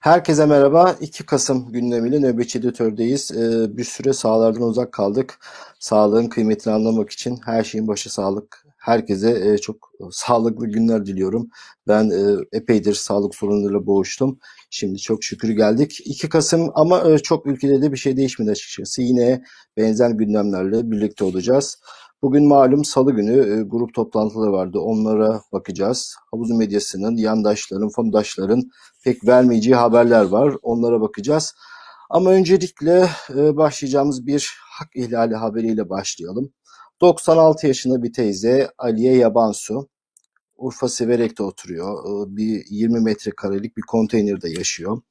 Herkese merhaba. 2 Kasım gündemiyle nöbetçi editördeyiz. Ee, bir süre sahalardan uzak kaldık. Sağlığın kıymetini anlamak için her şeyin başı sağlık. Herkese e, çok sağlıklı günler diliyorum. Ben e, epeydir sağlık sorunlarıyla boğuştum. Şimdi çok şükür geldik. 2 Kasım ama e, çok ülkede de bir şey değişmedi açıkçası. Yine benzer gündemlerle birlikte olacağız. Bugün malum salı günü e, grup toplantıları vardı. Onlara bakacağız. Havuz medyasının, yandaşların, fondaşların pek vermeyeceği haberler var. Onlara bakacağız. Ama öncelikle e, başlayacağımız bir hak ihlali haberiyle başlayalım. 96 yaşında bir teyze Aliye Yabansu. Urfa Siverek'te oturuyor. E, bir 20 metrekarelik bir konteynerde yaşıyor.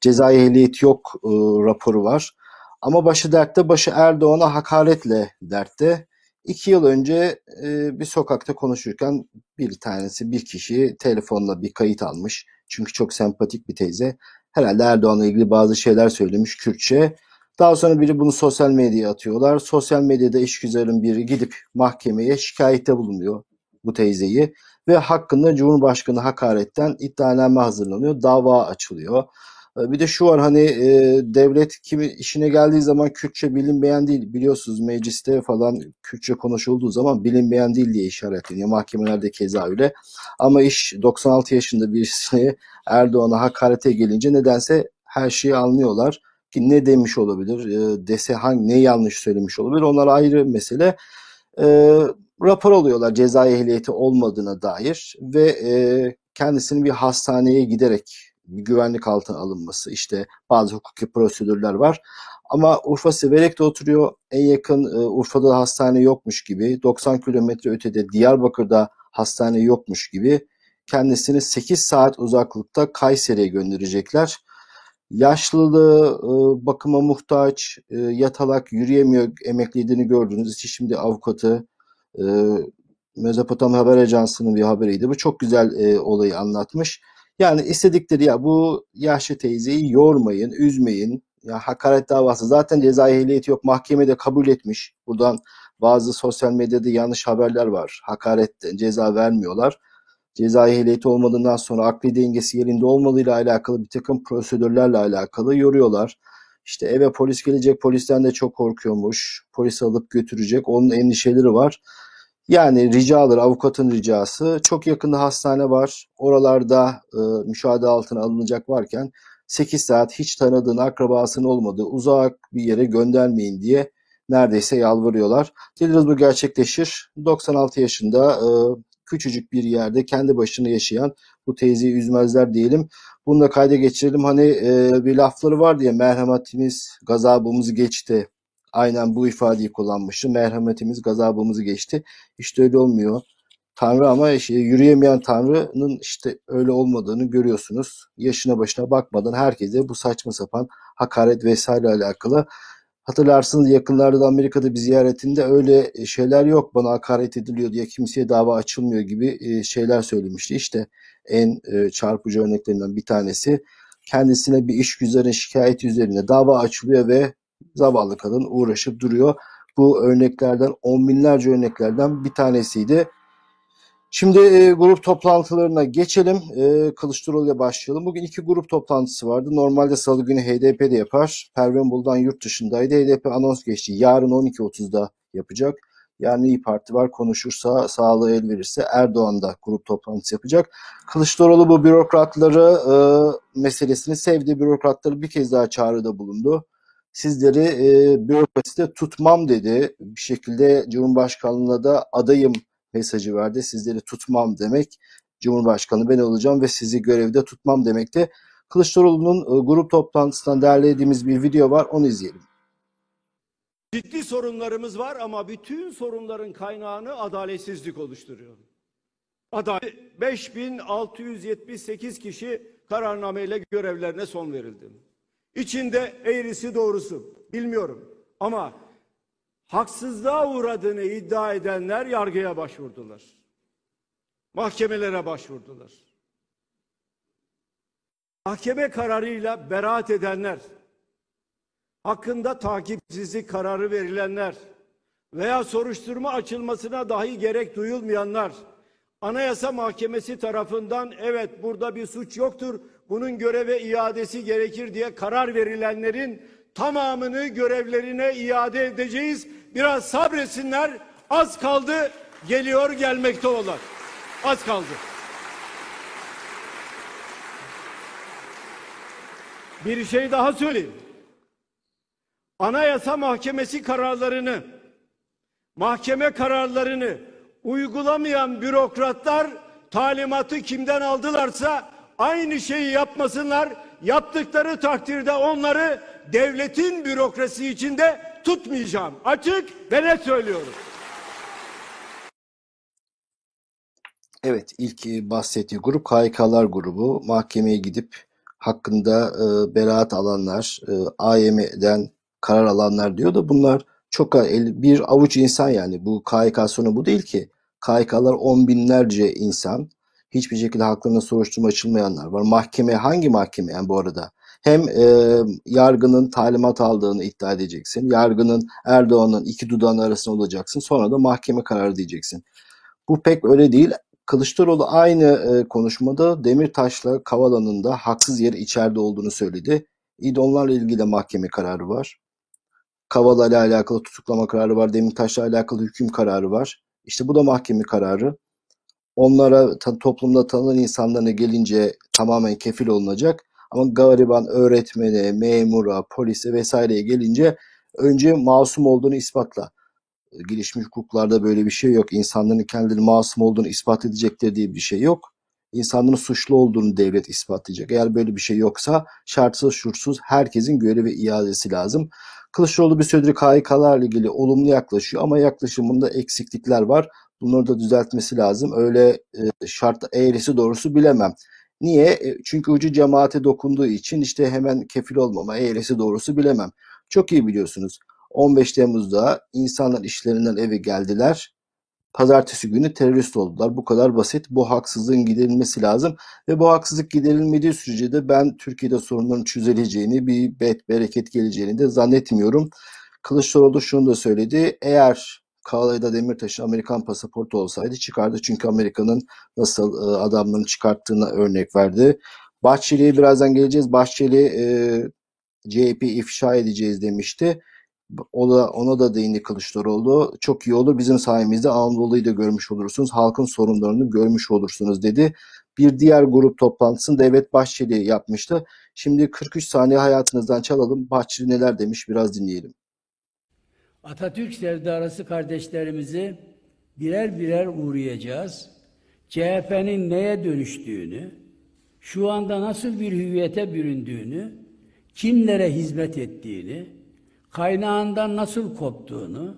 Cezai ehliyet yok e, raporu var. Ama başı dertte, başı Erdoğan'a hakaretle dertte. İki yıl önce e, bir sokakta konuşurken bir tanesi bir kişi telefonla bir kayıt almış. Çünkü çok sempatik bir teyze. Herhalde Erdoğan'la ilgili bazı şeyler söylemiş Kürtçe. Daha sonra biri bunu sosyal medyaya atıyorlar. Sosyal medyada işgüzarın biri gidip mahkemeye şikayette bulunuyor bu teyzeyi. Ve hakkında Cumhurbaşkanı hakaretten iddianame hazırlanıyor. Dava açılıyor. Ee, bir de şu var hani e, devlet kimi işine geldiği zaman Kürtçe bilinmeyen değil biliyorsunuz mecliste falan Kürtçe konuşulduğu zaman bilinmeyen değil diye işaretleniyor. Mahkemelerde keza öyle. Ama iş 96 yaşında birisini Erdoğan'a hakarete gelince nedense her şeyi anlıyorlar. Ki ne demiş olabilir, e, dese hangi ne yanlış söylemiş olabilir onlar ayrı mesele. E, rapor alıyorlar ceza ehliyeti olmadığına dair ve e, kendisini bir hastaneye giderek bir güvenlik altına alınması, işte bazı hukuki prosedürler var. Ama Urfa Siverek'te oturuyor. En yakın e, Urfa'da hastane yokmuş gibi. 90 kilometre ötede Diyarbakır'da hastane yokmuş gibi. Kendisini 8 saat uzaklıkta Kayseri'ye gönderecekler. Yaşlılığı, e, bakıma muhtaç, e, yatalak, yürüyemiyor, emekliliğini gördünüz. İşte şimdi avukatı, e, Mezopotamya Haber Ajansı'nın bir haberiydi. Bu çok güzel e, olayı anlatmış. Yani istedikleri ya bu yaşlı teyzeyi yormayın, üzmeyin. Ya hakaret davası zaten ceza ehliyeti yok. Mahkemede kabul etmiş. Buradan bazı sosyal medyada yanlış haberler var. Hakaretten ceza vermiyorlar. Ceza ehliyeti olmadığından sonra akli dengesi yerinde olmadığıyla alakalı bir takım prosedürlerle alakalı yoruyorlar. İşte eve polis gelecek, polisten de çok korkuyormuş. Polis alıp götürecek, onun endişeleri var. Yani ricadır, avukatın ricası. Çok yakında hastane var. Oralarda e, müşahede altına alınacak varken 8 saat hiç tanıdığın akrabasının olmadığı uzak bir yere göndermeyin diye neredeyse yalvarıyorlar. Dileriz bu gerçekleşir. 96 yaşında e, küçücük bir yerde kendi başına yaşayan bu teyzeyi üzmezler diyelim. Bunu da kayda geçirelim. Hani e, bir lafları var diye merhametimiz gazabımızı geçti aynen bu ifadeyi kullanmıştı. Merhametimiz gazabımızı geçti. İşte öyle olmuyor. Tanrı ama işte yürüyemeyen Tanrı'nın işte öyle olmadığını görüyorsunuz. Yaşına başına bakmadan herkese bu saçma sapan hakaret vesaire alakalı. Hatırlarsınız yakınlarda da Amerika'da bir ziyaretinde öyle şeyler yok bana hakaret ediliyor diye kimseye dava açılmıyor gibi e, şeyler söylemişti. İşte en e, çarpıcı örneklerinden bir tanesi kendisine bir iş güzerin şikayeti üzerine dava açılıyor ve zavallı kadın uğraşıp duruyor. Bu örneklerden on binlerce örneklerden bir tanesiydi. Şimdi e, grup toplantılarına geçelim. E, Kılıçdaroğlu ile başlayalım. Bugün iki grup toplantısı vardı. Normalde salı günü HDP de yapar. Pervin Buldan yurt dışındaydı. HDP anons geçti. Yarın 12.30'da yapacak. Yani İyi Parti var konuşursa, sağlığı el verirse Erdoğan da grup toplantısı yapacak. Kılıçdaroğlu bu bürokratları e, meselesini sevdi. Bürokratları bir kez daha çağrıda bulundu sizleri e, bürokraside tutmam dedi. Bir şekilde Cumhurbaşkanlığına da adayım mesajı verdi. Sizleri tutmam demek. Cumhurbaşkanı ben olacağım ve sizi görevde tutmam demekti. Kılıçdaroğlu'nun e, grup toplantısından derlediğimiz bir video var. Onu izleyelim. Ciddi sorunlarımız var ama bütün sorunların kaynağını adaletsizlik oluşturuyor. Adalet 5678 kişi kararnameyle görevlerine son verildi. İçinde eğrisi doğrusu bilmiyorum ama haksızlığa uğradığını iddia edenler yargıya başvurdular. Mahkemelere başvurdular. Mahkeme kararıyla beraat edenler, hakkında takipsizlik kararı verilenler veya soruşturma açılmasına dahi gerek duyulmayanlar, Anayasa Mahkemesi tarafından evet burada bir suç yoktur, bunun göreve iadesi gerekir diye karar verilenlerin tamamını görevlerine iade edeceğiz. Biraz sabretsinler. Az kaldı. Geliyor gelmekte olan. Az kaldı. Bir şey daha söyleyeyim. Anayasa Mahkemesi kararlarını, mahkeme kararlarını uygulamayan bürokratlar talimatı kimden aldılarsa aynı şeyi yapmasınlar. Yaptıkları takdirde onları devletin bürokrasi içinde tutmayacağım. Açık ve net söylüyorum. Evet, ilk e, bahsettiği grup KHK'lar grubu. Mahkemeye gidip hakkında e, beraat alanlar, e, AYM'den karar alanlar diyor da bunlar çok el- bir avuç insan yani. Bu KHK sonu bu değil ki. KHK'lar on binlerce insan. Hiçbir şekilde haklarına soruşturma açılmayanlar var. Mahkeme hangi mahkeme yani bu arada? Hem e, yargının talimat aldığını iddia edeceksin. Yargının Erdoğan'ın iki dudağının arasında olacaksın. Sonra da mahkeme kararı diyeceksin. Bu pek öyle değil. Kılıçdaroğlu aynı e, konuşmada Demirtaş'la Kavala'nın da haksız yere içeride olduğunu söyledi. İyi de ilgili de mahkeme kararı var. Kavala ile alakalı tutuklama kararı var. Demirtaş'la alakalı hüküm kararı var. İşte bu da mahkeme kararı. Onlara toplumda tanınan insanlarına gelince tamamen kefil olunacak. Ama gariban öğretmene, memura, polise vesaireye gelince önce masum olduğunu ispatla gelişmiş hukuklarda böyle bir şey yok. İnsanların kendileri masum olduğunu ispat edecekleri diye bir şey yok. İnsanların suçlu olduğunu devlet ispatlayacak. Eğer böyle bir şey yoksa şartsız şurtsuz herkesin görevi iadesi lazım. Kılıçdaroğlu bir süredir KHK'larla ilgili olumlu yaklaşıyor ama yaklaşımında eksiklikler var. Bunları da düzeltmesi lazım. Öyle e, şart eğrisi doğrusu bilemem. Niye? E, Çünkü ucu cemaate dokunduğu için işte hemen kefil olmama eğrisi doğrusu bilemem. Çok iyi biliyorsunuz. 15 Temmuz'da insanlar işlerinden eve geldiler. Pazartesi günü terörist oldular. Bu kadar basit. Bu haksızlığın giderilmesi lazım. Ve bu haksızlık giderilmediği sürece de ben Türkiye'de sorunların çözüleceğini, bir bet bereket geleceğini de zannetmiyorum. Kılıçdaroğlu şunu da söyledi. Eğer Kavala'da Demirtaş'ın Amerikan pasaportu olsaydı çıkardı. Çünkü Amerika'nın nasıl e, adamların çıkarttığına örnek verdi. Bahçeli'ye birazdan geleceğiz. Bahçeli e, CHP ifşa edeceğiz demişti. O da, ona da değindi Kılıçdaroğlu. Çok iyi olur bizim sayemizde Anadolu'yu da görmüş olursunuz. Halkın sorunlarını görmüş olursunuz dedi. Bir diğer grup toplantısını Devlet Bahçeli yapmıştı. Şimdi 43 saniye hayatınızdan çalalım. Bahçeli neler demiş biraz dinleyelim. Atatürk sevdalısı kardeşlerimizi birer birer uğrayacağız. CHP'nin neye dönüştüğünü, şu anda nasıl bir hüviyete büründüğünü, kimlere hizmet ettiğini, kaynağından nasıl koptuğunu,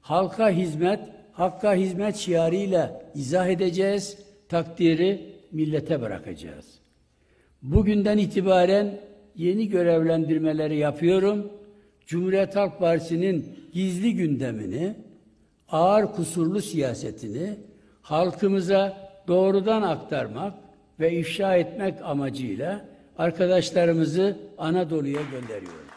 halka hizmet, hakka hizmet şiarıyla izah edeceğiz, takdiri millete bırakacağız. Bugünden itibaren yeni görevlendirmeleri yapıyorum. Cumhuriyet Halk Partisi'nin gizli gündemini, ağır kusurlu siyasetini halkımıza doğrudan aktarmak ve ifşa etmek amacıyla arkadaşlarımızı Anadolu'ya gönderiyorum.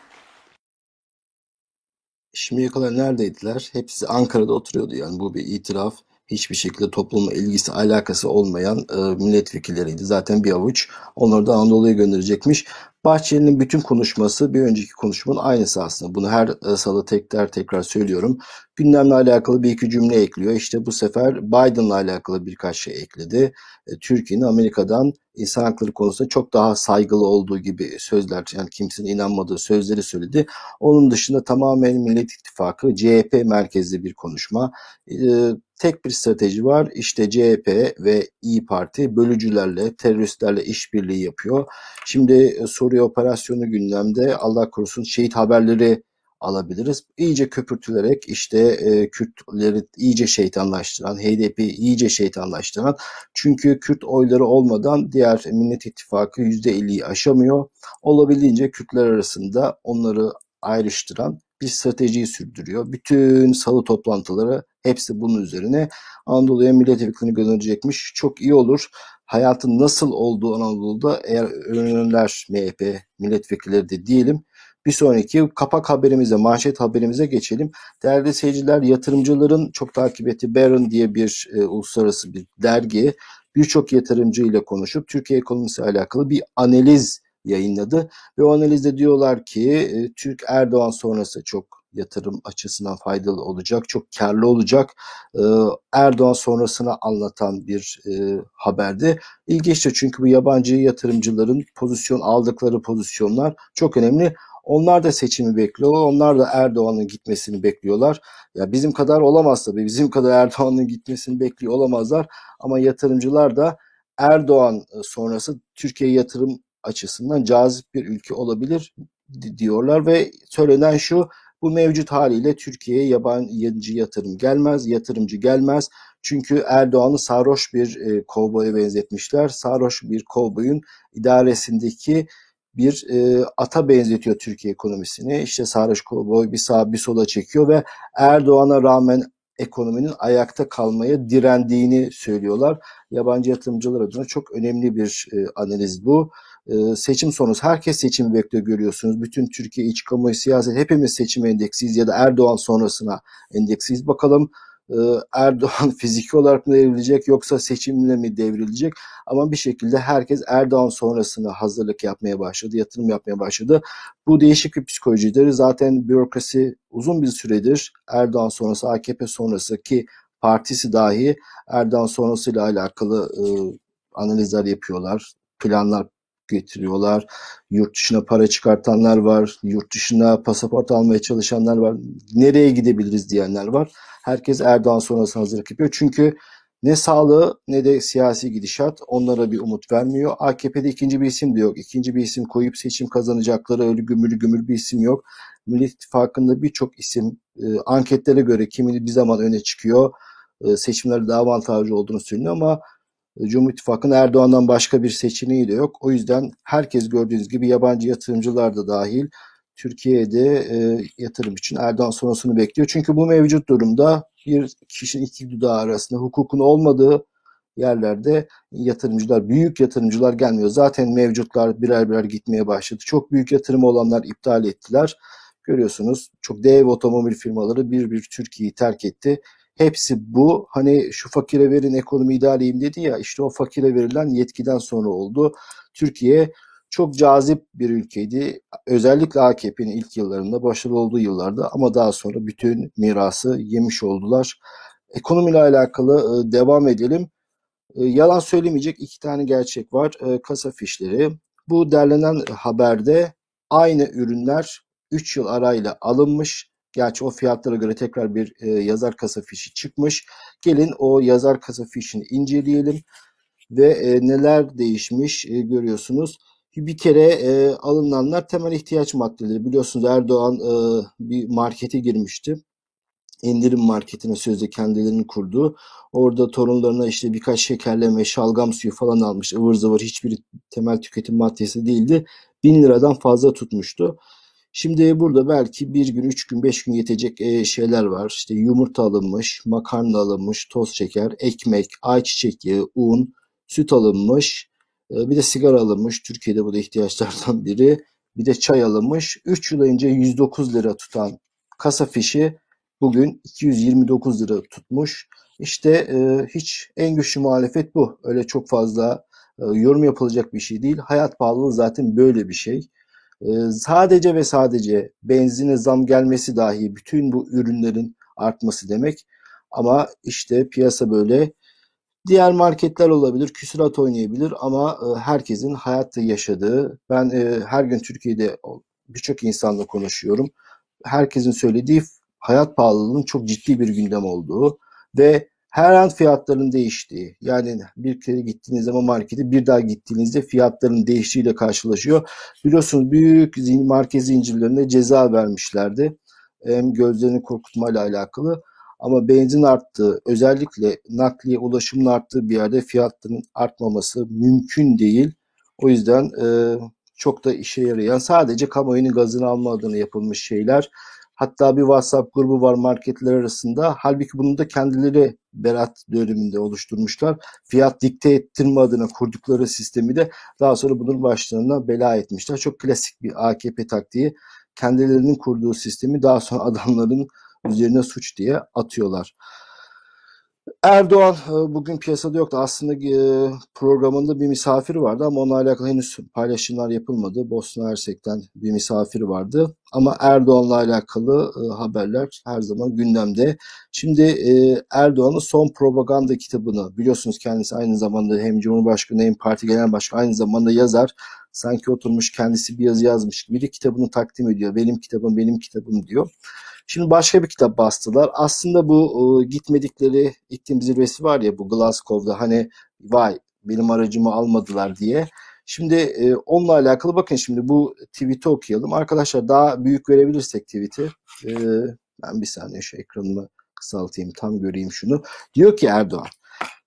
Şimdiye kadar neredeydiler? Hepsi Ankara'da oturuyordu yani bu bir itiraf. Hiçbir şekilde toplumla ilgisi alakası olmayan e, milletvekilleriydi. Zaten bir avuç. Onları da Anadolu'ya gönderecekmiş. Bahçeli'nin bütün konuşması bir önceki konuşmanın aynısı aslında. Bunu her e, salı tekrar tekrar söylüyorum. Gündemle alakalı bir iki cümle ekliyor. İşte bu sefer Biden'la alakalı birkaç şey ekledi. E, Türkiye'nin Amerika'dan insan hakları konusunda çok daha saygılı olduğu gibi sözler yani kimsenin inanmadığı sözleri söyledi. Onun dışında tamamen Millet İttifakı CHP merkezli bir konuşma. E, tek bir strateji var. İşte CHP ve İyi Parti bölücülerle, teröristlerle işbirliği yapıyor. Şimdi e, Suriye operasyonu gündemde Allah korusun şehit haberleri alabiliriz. İyice köpürtülerek işte e, Kürtleri iyice şeytanlaştıran, HDP'yi iyice şeytanlaştıran çünkü Kürt oyları olmadan diğer Millet İttifakı %50'yi aşamıyor. Olabildiğince Kürtler arasında onları ayrıştıran bir stratejiyi sürdürüyor. Bütün salı toplantıları hepsi bunun üzerine Anadolu'ya milletvekilini gönderecekmiş. Çok iyi olur. Hayatın nasıl olduğu Anadolu'da eğer öğrenirler MHP milletvekilleri de diyelim. Bir sonraki kapak haberimize, manşet haberimize geçelim. Değerli seyirciler, yatırımcıların çok takip ettiği Barron diye bir e, uluslararası bir dergi birçok yatırımcı ile konuşup Türkiye ekonomisi alakalı bir analiz yayınladı ve o analizde diyorlar ki e, Türk Erdoğan sonrası çok yatırım açısından faydalı olacak, çok karlı olacak. Erdoğan sonrasını anlatan bir e, haberdi. İlginçtir çünkü bu yabancı yatırımcıların pozisyon aldıkları pozisyonlar çok önemli. Onlar da seçimi bekliyorlar. Onlar da Erdoğan'ın gitmesini bekliyorlar. Ya bizim kadar olamaz tabii. Bizim kadar Erdoğan'ın gitmesini bekliyor olamazlar. Ama yatırımcılar da Erdoğan e, sonrası Türkiye yatırım açısından cazip bir ülke olabilir diyorlar ve söylenen şu bu mevcut haliyle Türkiye'ye yabancı yatırım gelmez, yatırımcı gelmez. Çünkü Erdoğan'ı sarhoş bir e, kovboya benzetmişler. Sarhoş bir kovboyun idaresindeki bir e, ata benzetiyor Türkiye ekonomisini. İşte sarhoş kovboy bir sağa bir sola çekiyor ve Erdoğan'a rağmen ekonominin ayakta kalmaya direndiğini söylüyorlar. Yabancı yatırımcılar adına çok önemli bir e, analiz bu. E, seçim sonrası herkes seçimi bekliyor görüyorsunuz. Bütün Türkiye iç kamuoyu siyaset hepimiz seçim endeksiyiz ya da Erdoğan sonrasına endeksiyiz. Bakalım e, Erdoğan fiziki olarak mı devrilecek yoksa seçimle mi devrilecek? Ama bir şekilde herkes Erdoğan sonrasına hazırlık yapmaya başladı, yatırım yapmaya başladı. Bu değişik bir psikolojidir. Zaten bürokrasi uzun bir süredir Erdoğan sonrası, AKP sonrası ki partisi dahi Erdoğan sonrasıyla alakalı e, analizler yapıyorlar, planlar getiriyorlar. Yurt dışına para çıkartanlar var. Yurt dışına pasaport almaya çalışanlar var. Nereye gidebiliriz diyenler var. Herkes Erdoğan sonrası hazırlık yapıyor. Çünkü ne sağlığı ne de siyasi gidişat onlara bir umut vermiyor. AKP'de ikinci bir isim de yok. İkinci bir isim koyup seçim kazanacakları öyle gümülü gümül bir isim yok. Millet İttifakı'nda birçok isim e, anketlere göre kimi bir zaman öne çıkıyor. E, seçimlerde daha avantajlı olduğunu söylüyor ama Cumhur İttifakı'nın Erdoğan'dan başka bir seçeneği de yok. O yüzden herkes gördüğünüz gibi yabancı yatırımcılar da dahil Türkiye'de e, yatırım için Erdoğan sonrasını bekliyor. Çünkü bu mevcut durumda bir kişinin iki dudağı arasında hukukun olmadığı yerlerde yatırımcılar, büyük yatırımcılar gelmiyor. Zaten mevcutlar birer birer gitmeye başladı. Çok büyük yatırım olanlar iptal ettiler. Görüyorsunuz çok dev otomobil firmaları bir bir Türkiye'yi terk etti. Hepsi bu. Hani şu fakire verin ekonomi idareyim dedi ya işte o fakire verilen yetkiden sonra oldu. Türkiye çok cazip bir ülkeydi. Özellikle AKP'nin ilk yıllarında, başarılı olduğu yıllarda ama daha sonra bütün mirası yemiş oldular. Ekonomiyle alakalı e, devam edelim. E, yalan söylemeyecek iki tane gerçek var. E, kasa fişleri. Bu derlenen haberde aynı ürünler 3 yıl arayla alınmış. Gerçi o fiyatlara göre tekrar bir yazar kasa fişi çıkmış. Gelin o yazar kasa fişini inceleyelim ve neler değişmiş görüyorsunuz. Bir kere e, alınanlar temel ihtiyaç maddeleri. Biliyorsunuz Erdoğan e, bir markete girmişti. İndirim marketine sözde kendilerini kurdu. Orada torunlarına işte birkaç şekerleme, şalgam suyu falan almış. ıvır zıvır hiçbir temel tüketim maddesi değildi. Bin liradan fazla tutmuştu. Şimdi burada belki bir gün, üç gün, beş gün yetecek e, şeyler var. İşte yumurta alınmış, makarna alınmış, toz şeker, ekmek, ayçiçek yağı, un, süt alınmış, ee, bir de sigara alınmış. Türkiye'de bu da ihtiyaçlardan biri. Bir de çay alınmış. 3 yıl önce 109 lira tutan kasa fişi bugün 229 lira tutmuş. İşte e, hiç en güçlü muhalefet bu. Öyle çok fazla e, yorum yapılacak bir şey değil. Hayat pahalılığı zaten böyle bir şey. E, sadece ve sadece benzine zam gelmesi dahi bütün bu ürünlerin artması demek. Ama işte piyasa böyle Diğer marketler olabilir, küsurat oynayabilir ama e, herkesin hayatta yaşadığı, ben e, her gün Türkiye'de birçok insanla konuşuyorum. Herkesin söylediği hayat pahalılığının çok ciddi bir gündem olduğu ve her an fiyatların değiştiği. Yani bir kere gittiğiniz zaman markete bir daha gittiğinizde fiyatların değiştiğiyle karşılaşıyor. Biliyorsunuz büyük market zincirlerine ceza vermişlerdi. Hem gözlerini korkutmayla alakalı ama benzin arttığı, özellikle nakliye ulaşımın arttığı bir yerde fiyatların artmaması mümkün değil. O yüzden e, çok da işe yarayan sadece kamuoyunun gazını alma adına yapılmış şeyler. Hatta bir WhatsApp grubu var marketler arasında. Halbuki bunu da kendileri Berat döneminde oluşturmuşlar. Fiyat dikte ettirme adına kurdukları sistemi de daha sonra bunun başlarına bela etmişler. Çok klasik bir AKP taktiği. Kendilerinin kurduğu sistemi daha sonra adamların üzerine suç diye atıyorlar. Erdoğan e, bugün piyasada yoktu. Aslında e, programında bir misafiri vardı ama onunla alakalı henüz paylaşımlar yapılmadı. Bosna Hersek'ten bir misafiri vardı. Ama Erdoğan'la alakalı e, haberler her zaman gündemde. Şimdi e, Erdoğan'ın son propaganda kitabını biliyorsunuz kendisi aynı zamanda hem Cumhurbaşkanı hem Parti Genel Başkanı aynı zamanda yazar. Sanki oturmuş kendisi bir yazı yazmış gibi de kitabını takdim ediyor. Benim kitabım, benim kitabım diyor. Şimdi başka bir kitap bastılar. Aslında bu e, gitmedikleri iklim zirvesi var ya bu Glasgow'da hani vay benim aracımı almadılar diye. Şimdi e, onunla alakalı bakın şimdi bu tweet'i okuyalım. Arkadaşlar daha büyük verebilirsek tweet'i. E, ben bir saniye şu ekranımı kısaltayım tam göreyim şunu. Diyor ki Erdoğan,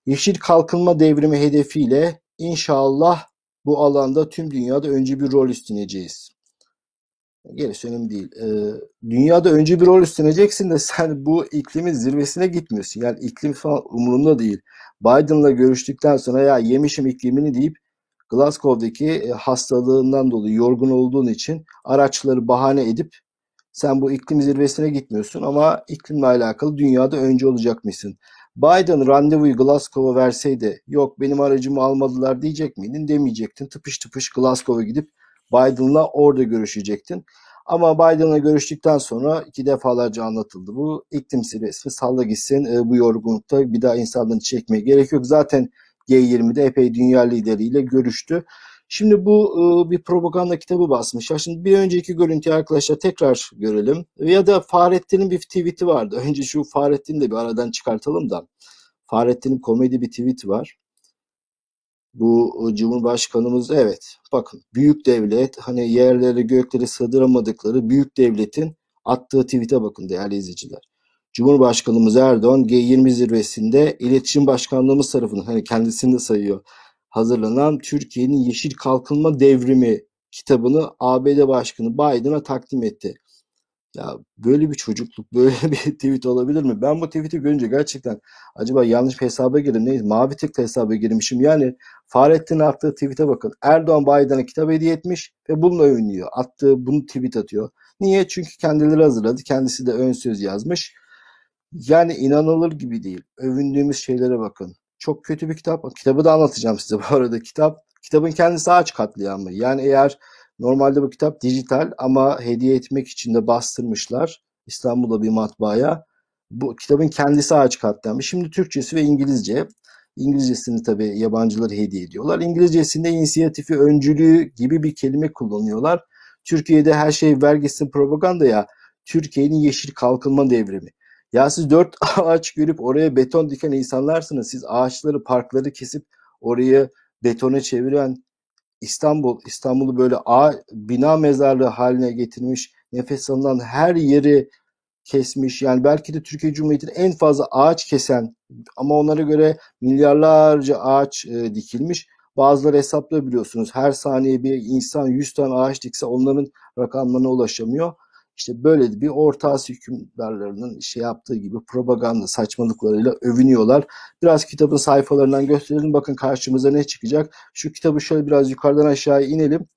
yeşil kalkınma devrimi hedefiyle inşallah bu alanda tüm dünyada önce bir rol üstleneceğiz. Gerisi önemli değil. Ee, dünyada önce bir rol üstleneceksin de sen bu iklimin zirvesine gitmiyorsun. Yani iklim falan umurunda değil. Biden'la görüştükten sonra ya yemişim iklimini deyip Glasgow'daki e, hastalığından dolayı yorgun olduğun için araçları bahane edip sen bu iklim zirvesine gitmiyorsun ama iklimle alakalı dünyada önce olacakmışsın. Biden randevuyu Glasgow'a verseydi yok benim aracımı almadılar diyecek miydin? Demeyecektin. Tıpış tıpış Glasgow'a gidip Biden'la orada görüşecektin. Ama Biden'la görüştükten sonra iki defalarca anlatıldı. Bu iklim zirvesi salla gitsin e, bu yorgunlukta bir daha insanları çekmeye gerek yok. Zaten G20'de epey dünya lideriyle görüştü. Şimdi bu e, bir propaganda kitabı basmış. Ya şimdi bir önceki görüntüyü arkadaşlar tekrar görelim. Ya da Fahrettin'in bir tweet'i vardı. Önce şu Fahrettin'i de bir aradan çıkartalım da. Fahrettin'in komedi bir tweet'i var. Bu e, Cumhurbaşkanımız evet bakın büyük devlet hani yerleri gökleri sığdıramadıkları büyük devletin attığı tweet'e bakın değerli izleyiciler. Cumhurbaşkanımız Erdoğan G20 zirvesinde iletişim başkanlığımız tarafından hani kendisini de sayıyor hazırlanan Türkiye'nin Yeşil Kalkınma Devrimi kitabını ABD Başkanı Biden'a takdim etti. Ya böyle bir çocukluk, böyle bir tweet olabilir mi? Ben bu tweet'i görünce gerçekten acaba yanlış bir hesaba girdim. Neyse mavi tıkla hesaba girmişim. Yani Fahrettin'in attığı tweet'e bakın. Erdoğan Biden'a kitap hediye etmiş ve bununla övünüyor. Attığı bunu tweet atıyor. Niye? Çünkü kendileri hazırladı. Kendisi de ön söz yazmış. Yani inanılır gibi değil. Övündüğümüz şeylere bakın. Çok kötü bir kitap. Kitabı da anlatacağım size bu arada. Kitap kitabın kendisi ağaç katliamı. Yani eğer normalde bu kitap dijital ama hediye etmek için de bastırmışlar İstanbul'da bir matbaaya. Bu kitabın kendisi ağaç katliamı. Şimdi Türkçesi ve İngilizce. İngilizcesini tabii yabancılar hediye ediyorlar. İngilizcesinde inisiyatifi, öncülüğü gibi bir kelime kullanıyorlar. Türkiye'de her şey vergisi propaganda ya. Türkiye'nin yeşil kalkınma devrimi. Ya siz dört ağaç görüp oraya beton diken insanlarsınız. Siz ağaçları, parkları kesip orayı betona çeviren İstanbul, İstanbul'u böyle ağ, bina mezarlığı haline getirmiş, nefes alınan her yeri kesmiş. Yani belki de Türkiye Cumhuriyeti'nin en fazla ağaç kesen ama onlara göre milyarlarca ağaç e, dikilmiş. Bazıları hesaplayabiliyorsunuz. Her saniye bir insan 100 tane ağaç dikse onların rakamlarına ulaşamıyor. İşte böyle bir Orta Asya hükümdarlarının şey yaptığı gibi propaganda saçmalıklarıyla övünüyorlar. Biraz kitabın sayfalarından gösterelim. Bakın karşımıza ne çıkacak. Şu kitabı şöyle biraz yukarıdan aşağıya inelim.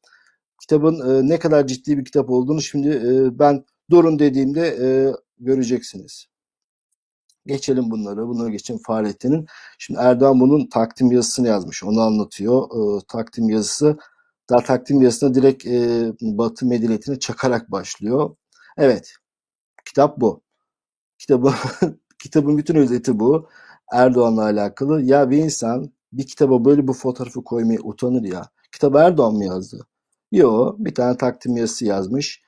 Kitabın e, ne kadar ciddi bir kitap olduğunu şimdi e, ben durun dediğimde e, göreceksiniz. Geçelim bunları. Bunları geçelim Fahrettin'in. Şimdi Erdoğan bunun takdim yazısını yazmış. Onu anlatıyor. E, takdim yazısı daha takdim yazısına direkt e, Batı medeniyetine çakarak başlıyor. Evet. Kitap bu. Kitabı kitabın bütün özeti bu. Erdoğan'la alakalı. Ya bir insan bir kitaba böyle bu fotoğrafı koymaya utanır ya. Kitabı Erdoğan mı yazdı? Yo, bir tane takdim yazısı yazmış.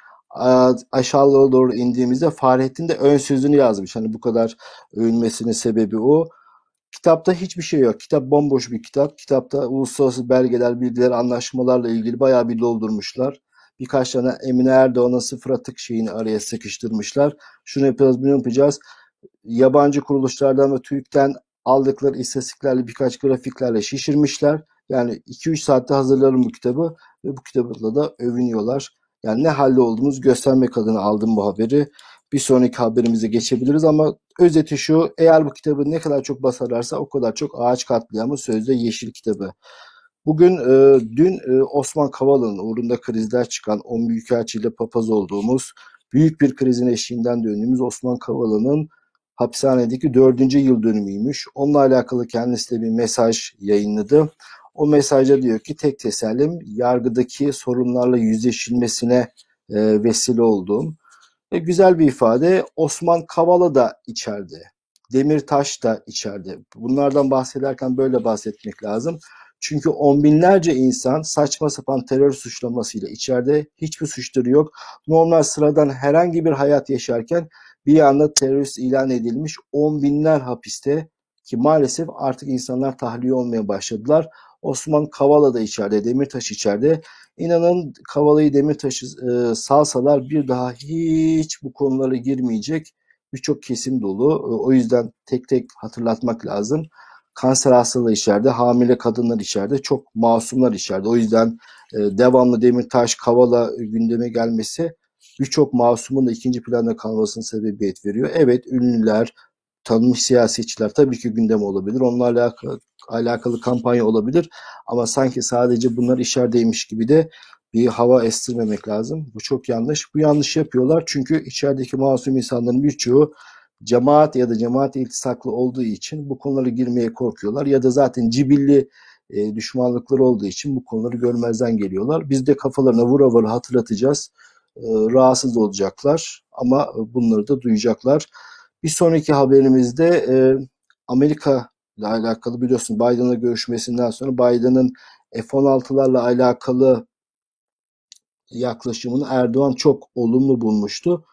Aşağılara doğru indiğimizde Fahrettin de ön sözünü yazmış. Hani bu kadar övünmesinin sebebi o. Kitapta hiçbir şey yok. Kitap bomboş bir kitap. Kitapta uluslararası belgeler, bilgiler, anlaşmalarla ilgili bayağı bir doldurmuşlar. Birkaç tane Emine Erdoğan'ın sıfır atık şeyini araya sıkıştırmışlar. Şunu yapacağız, bunu yapacağız. Yabancı kuruluşlardan ve TÜİK'ten aldıkları istatistiklerle birkaç grafiklerle şişirmişler. Yani 2-3 saatte hazırlarım bu kitabı ve bu kitabla da övünüyorlar. Yani ne halde olduğumuz göstermek adına aldım bu haberi. Bir sonraki haberimize geçebiliriz ama özeti şu eğer bu kitabı ne kadar çok basarlarsa o kadar çok ağaç katliamı sözde yeşil kitabı. Bugün e, dün e, Osman Kavala'nın uğrunda krizler çıkan 10 büyükelçiyle papaz olduğumuz büyük bir krizin eşiğinden döndüğümüz Osman Kavala'nın hapishanedeki dördüncü yıl dönümüymüş. Onunla alakalı kendisi de bir mesaj yayınladı. O mesajda diyor ki tek tesellim yargıdaki sorunlarla yüzleşilmesine e, vesile olduğum. E, güzel bir ifade. Osman Kavala da içeride. Demirtaş da içeride. Bunlardan bahsederken böyle bahsetmek lazım. Çünkü on binlerce insan saçma sapan terör suçlamasıyla içeride hiçbir suçları yok. Normal sıradan herhangi bir hayat yaşarken bir anda terörist ilan edilmiş on binler hapiste ki maalesef artık insanlar tahliye olmaya başladılar. Osman Kavala da içeride, Demirtaş içeride. İnanın Kavala'yı Demirtaş'ı e, salsalar bir daha hiç bu konulara girmeyecek birçok kesim dolu. E, O yüzden tek tek hatırlatmak lazım. Kanser hastalığı içeride, hamile kadınlar içeride, çok masumlar içeride. O yüzden e, devamlı Demirtaş, Kavala gündeme gelmesi birçok masumun da ikinci planda kalmasının sebebiyet veriyor. Evet ünlüler, tanınmış siyasetçiler tabii ki gündem olabilir. Onlarla alakalı, alakalı kampanya olabilir. Ama sanki sadece bunlar içerideymiş gibi de bir hava estirmemek lazım. Bu çok yanlış. Bu yanlış yapıyorlar çünkü içerideki masum insanların birçoğu cemaat ya da cemaat iltisaklı olduğu için bu konulara girmeye korkuyorlar ya da zaten cibilli e, düşmanlıkları olduğu için bu konuları görmezden geliyorlar. Biz de kafalarına vura vura hatırlatacağız. E, rahatsız olacaklar ama bunları da duyacaklar. Bir sonraki haberimizde e, Amerika ile alakalı biliyorsun Biden'la görüşmesinden sonra Biden'ın F-16'larla alakalı yaklaşımını Erdoğan çok olumlu bulmuştu.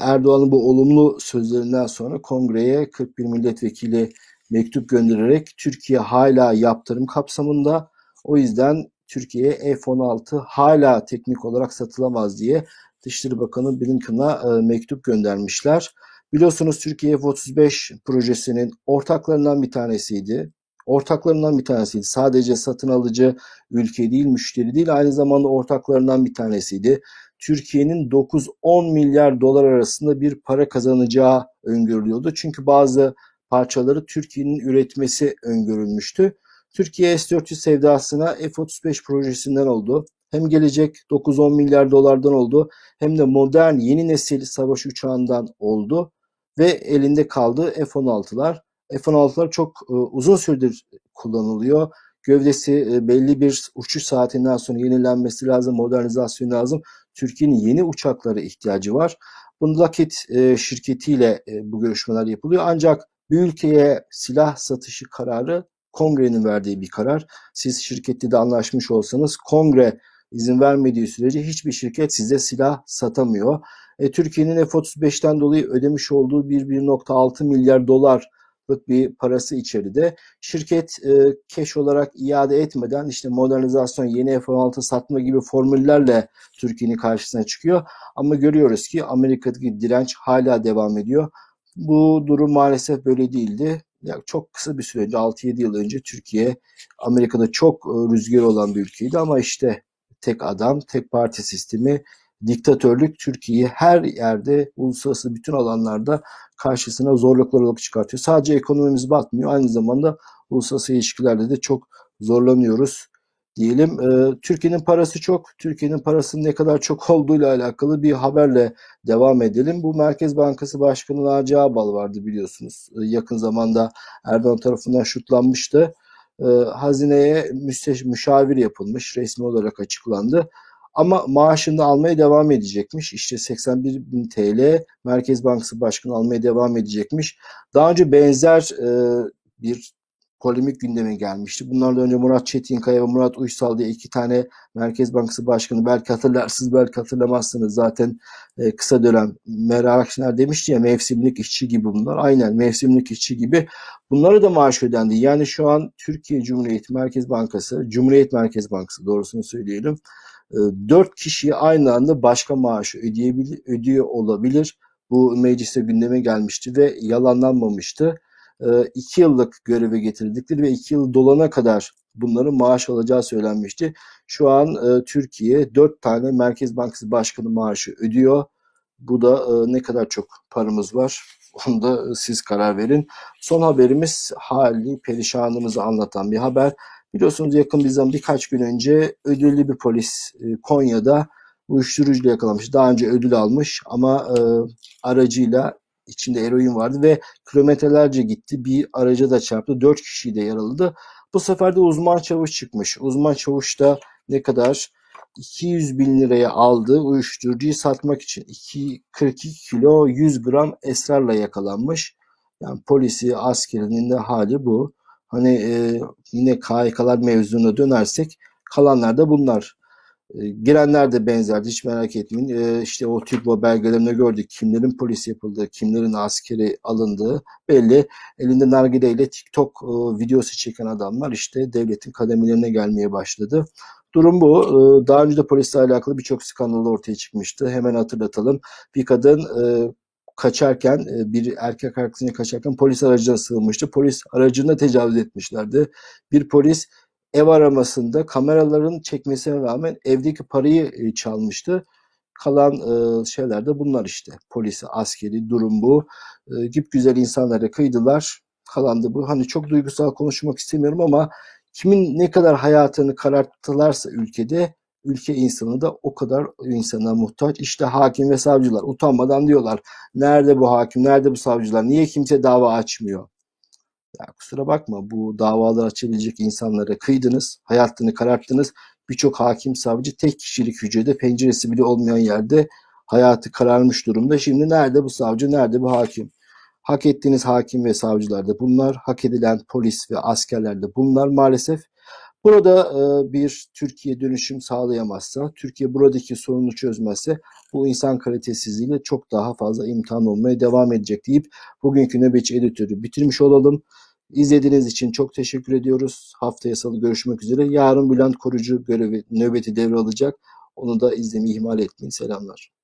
Erdoğan'ın bu olumlu sözlerinden sonra kongreye 41 milletvekili mektup göndererek Türkiye hala yaptırım kapsamında o yüzden Türkiye'ye F-16 hala teknik olarak satılamaz diye Dışişleri Bakanı Blinken'a e, mektup göndermişler. Biliyorsunuz Türkiye F-35 projesinin ortaklarından bir tanesiydi. Ortaklarından bir tanesiydi. Sadece satın alıcı ülke değil, müşteri değil, aynı zamanda ortaklarından bir tanesiydi. Türkiye'nin 9-10 milyar dolar arasında bir para kazanacağı öngörülüyordu. Çünkü bazı parçaları Türkiye'nin üretmesi öngörülmüştü. Türkiye S-400 sevdasına F-35 projesinden oldu. Hem gelecek 9-10 milyar dolardan oldu hem de modern yeni nesil savaş uçağından oldu ve elinde kaldı F-16'lar. F-16'lar çok e, uzun süredir kullanılıyor. Gövdesi e, belli bir uçuş saatinden sonra yenilenmesi lazım, modernizasyon lazım. Türkiye'nin yeni uçaklara ihtiyacı var. Bunu Lockheed e, şirketiyle e, bu görüşmeler yapılıyor. Ancak bir ülkeye silah satışı kararı kongrenin verdiği bir karar. Siz şirkette de anlaşmış olsanız kongre izin vermediği sürece hiçbir şirket size silah satamıyor. E, Türkiye'nin F-35'ten dolayı ödemiş olduğu bir 1.6 milyar dolarlık bir parası içeride. Şirket e, cash olarak iade etmeden işte modernizasyon, yeni F-16 satma gibi formüllerle Türkiye'nin karşısına çıkıyor. Ama görüyoruz ki Amerika'daki direnç hala devam ediyor. Bu durum maalesef böyle değildi. Ya çok kısa bir süre önce 6-7 yıl önce Türkiye Amerika'da çok e, rüzgar olan bir ülkeydi ama işte tek adam, tek parti sistemi, diktatörlük Türkiye'yi her yerde, uluslararası bütün alanlarda karşısına zorluklar olarak çıkartıyor. Sadece ekonomimiz batmıyor, aynı zamanda uluslararası ilişkilerde de çok zorlanıyoruz diyelim. Ee, Türkiye'nin parası çok. Türkiye'nin parasının ne kadar çok olduğuyla alakalı bir haberle devam edelim. Bu Merkez Bankası Başkanı Naci Ağbal vardı biliyorsunuz. Ee, yakın zamanda Erdoğan tarafından şutlanmıştı. Ee, hazineye müsteş, müşavir yapılmış, resmi olarak açıklandı. Ama maaşını almaya devam edecekmiş. İşte 81 bin TL Merkez Bankası Başkanı almaya devam edecekmiş. Daha önce benzer e, bir polemik gündeme gelmişti. Bunlardan önce Murat Çetinkaya ve Murat Uysal diye iki tane Merkez Bankası Başkanı belki hatırlarsınız belki hatırlamazsınız zaten e, kısa dönem Meral Akşener demişti ya mevsimlik işçi gibi bunlar. Aynen mevsimlik işçi gibi bunlara da maaş ödendi. Yani şu an Türkiye Cumhuriyeti Merkez Bankası, Cumhuriyet Merkez Bankası doğrusunu söyleyelim. E, dört kişiye aynı anda başka maaşı ödeyebilir, ödüyor olabilir. Bu mecliste gündeme gelmişti ve yalanlanmamıştı. E, iki yıllık göreve getirdikleri ve iki yıl dolana kadar bunların maaş alacağı söylenmişti. Şu an e, Türkiye dört tane Merkez Bankası Başkanı maaşı ödüyor. Bu da e, ne kadar çok paramız var onu da siz karar verin. Son haberimiz hali perişanımızı anlatan bir haber. Biliyorsunuz yakın bir zaman birkaç gün önce ödüllü bir polis e, Konya'da uyuşturucuyla yakalamış. Daha önce ödül almış ama e, aracıyla içinde eroin vardı ve kilometrelerce gitti. Bir araca da çarptı. Dört kişiyi de yaraladı. Bu sefer de uzman çavuş çıkmış. Uzman çavuş da ne kadar? 200 bin liraya aldığı uyuşturucuyu satmak için 2, 42 kilo 100 gram esrarla yakalanmış. Yani polisi, askerinin de hali bu. Hani e, yine KHK'lar mevzuna dönersek kalanlar da bunlar. E, girenler de benzerdi hiç merak etmeyin. E, işte o TÜGVA belgelerinde gördük kimlerin polis yapıldığı, kimlerin askeri alındığı belli. Elinde nargileyle TikTok e, videosu çeken adamlar işte devletin kademelerine gelmeye başladı. Durum bu. E, Daha önce de polisle alakalı birçok skandal ortaya çıkmıştı. Hemen hatırlatalım. Bir kadın e, kaçarken e, bir erkek arkadaşına kaçarken polis aracına sığınmıştı. Polis aracına tecavüz etmişlerdi. Bir polis ev aramasında kameraların çekmesine rağmen evdeki parayı e, çalmıştı. Kalan e, şeyler de bunlar işte. Polisi, askeri durum bu. Gip güzel insanlara kıydılar. Kalan da bu. Hani çok duygusal konuşmak istemiyorum ama kimin ne kadar hayatını kararttılarsa ülkede ülke insanı da o kadar insana muhtaç. İşte hakim ve savcılar utanmadan diyorlar. Nerede bu hakim, nerede bu savcılar? Niye kimse dava açmıyor? Ya kusura bakma bu davalar açabilecek insanlara kıydınız, hayatını kararttınız. Birçok hakim savcı tek kişilik hücrede penceresi bile olmayan yerde hayatı kararmış durumda. Şimdi nerede bu savcı, nerede bu hakim? Hak ettiğiniz hakim ve savcılar da bunlar, hak edilen polis ve askerler de bunlar maalesef. Burada e, bir Türkiye dönüşüm sağlayamazsa, Türkiye buradaki sorunu çözmezse bu insan kalitesizliğiyle çok daha fazla imtihan olmaya devam edecek deyip bugünkü nöbetçi editörü bitirmiş olalım. İzlediğiniz için çok teşekkür ediyoruz. Haftaya salı görüşmek üzere. Yarın Bülent Korucu görevi nöbeti devralacak. Onu da izlemeyi ihmal etmeyin. Selamlar.